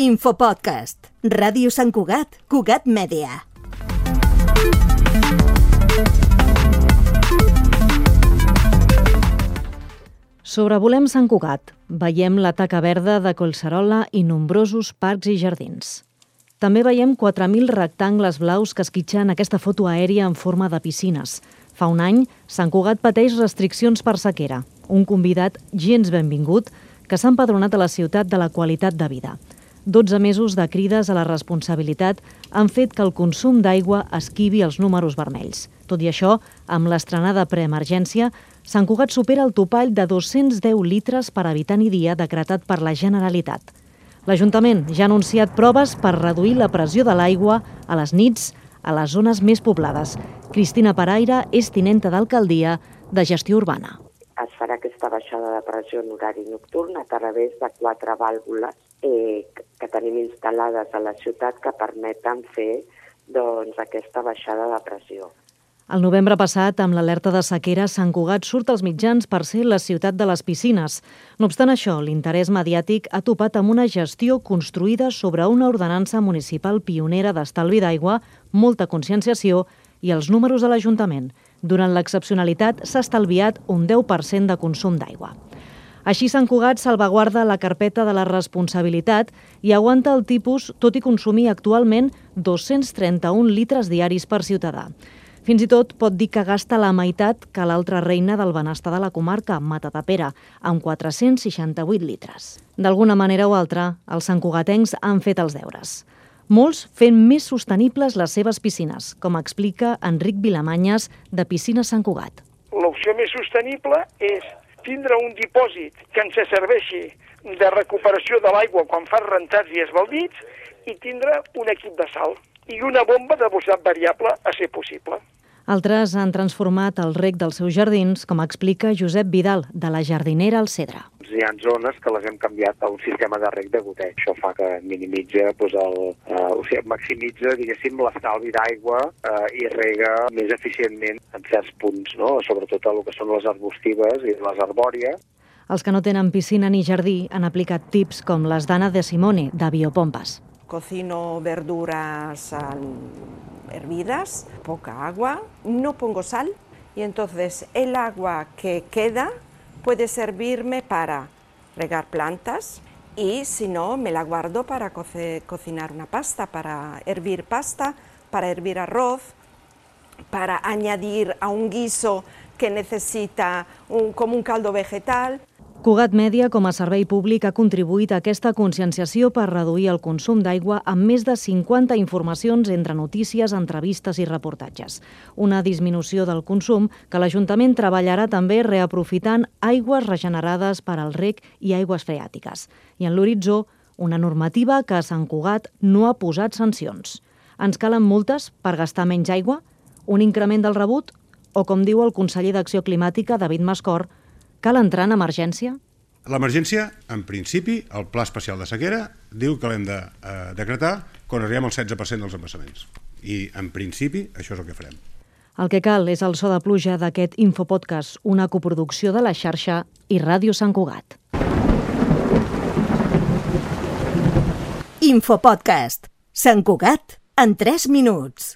Infopodcast. Ràdio Sant Cugat, Cugat Mèdia. Sobrevolem Sant Cugat. Veiem la taca verda de Collserola i nombrosos parcs i jardins. També veiem 4.000 rectangles blaus que esquitxen aquesta foto aèria en forma de piscines. Fa un any, Sant Cugat pateix restriccions per sequera. Un convidat gens benvingut que s'ha empadronat a la ciutat de la qualitat de vida. 12 mesos de crides a la responsabilitat han fet que el consum d'aigua esquivi els números vermells. Tot i això, amb l'estrenada preemergència, Sant Cugat supera el topall de 210 litres per habitant i dia decretat per la Generalitat. L'Ajuntament ja ha anunciat proves per reduir la pressió de l'aigua a les nits a les zones més poblades. Cristina Paraire és tinenta d'alcaldia de gestió urbana. Es farà aquesta baixada de pressió en horari nocturn a través de quatre vàlvules eh, que tenim instal·lades a la ciutat que permeten fer doncs, aquesta baixada de pressió. El novembre passat, amb l'alerta de sequera, Sant Cugat surt als mitjans per ser la ciutat de les piscines. No obstant això, l'interès mediàtic ha topat amb una gestió construïda sobre una ordenança municipal pionera d'estalvi d'aigua, molta conscienciació i els números de l'Ajuntament. Durant l'excepcionalitat s'ha estalviat un 10% de consum d'aigua. Així Sant Cugat salvaguarda la carpeta de la responsabilitat i aguanta el tipus, tot i consumir actualment 231 litres diaris per ciutadà. Fins i tot pot dir que gasta la meitat que l'altra reina del benestar de la comarca, Matatapera, amb 468 litres. D'alguna manera o altra, els santcugatencs han fet els deures. Molts fent més sostenibles les seves piscines, com explica Enric Vilamanyes, de Piscina Sant Cugat. L'opció més sostenible és tindre un dipòsit que ens serveixi de recuperació de l'aigua quan fa rentats i esbaldits i tindre un equip de sal i una bomba de velocitat variable a ser possible. Altres han transformat el rec dels seus jardins, com explica Josep Vidal, de la jardinera al Cedre. Hi ha zones que les hem canviat a un sistema de rec de goteig. Això fa que minimitza, doncs el, eh, o sigui, maximitza, diguéssim, l'estalvi d'aigua eh, i rega més eficientment en certs punts, no? sobretot el que són les arbustives i les arbòries. Els que no tenen piscina ni jardí han aplicat tips com les d'Anna de Simone, de Biopompes. Cocino verduras hervidas, poca agua, no pongo sal y entonces el agua que queda puede servirme para regar plantas y si no me la guardo para co cocinar una pasta, para hervir pasta, para hervir arroz, para añadir a un guiso que necesita un, como un caldo vegetal. Cugat Mèdia, com a servei públic, ha contribuït a aquesta conscienciació per reduir el consum d'aigua amb més de 50 informacions entre notícies, entrevistes i reportatges. Una disminució del consum que l'Ajuntament treballarà també reaprofitant aigües regenerades per al rec i aigües freàtiques. I en l'horitzó, una normativa que a Sant Cugat no ha posat sancions. Ens calen multes per gastar menys aigua? Un increment del rebut? O, com diu el conseller d'Acció Climàtica, David Mascor, Cal entrar en emergència? L'emergència, en principi, el Pla Especial de Sequera diu que l'hem de eh, decretar quan arribem al 16% dels embassaments. I, en principi, això és el que farem. El que cal és el so de pluja d'aquest Infopodcast, una coproducció de la xarxa i Ràdio Sant Cugat. Infopodcast. Sant Cugat en 3 minuts.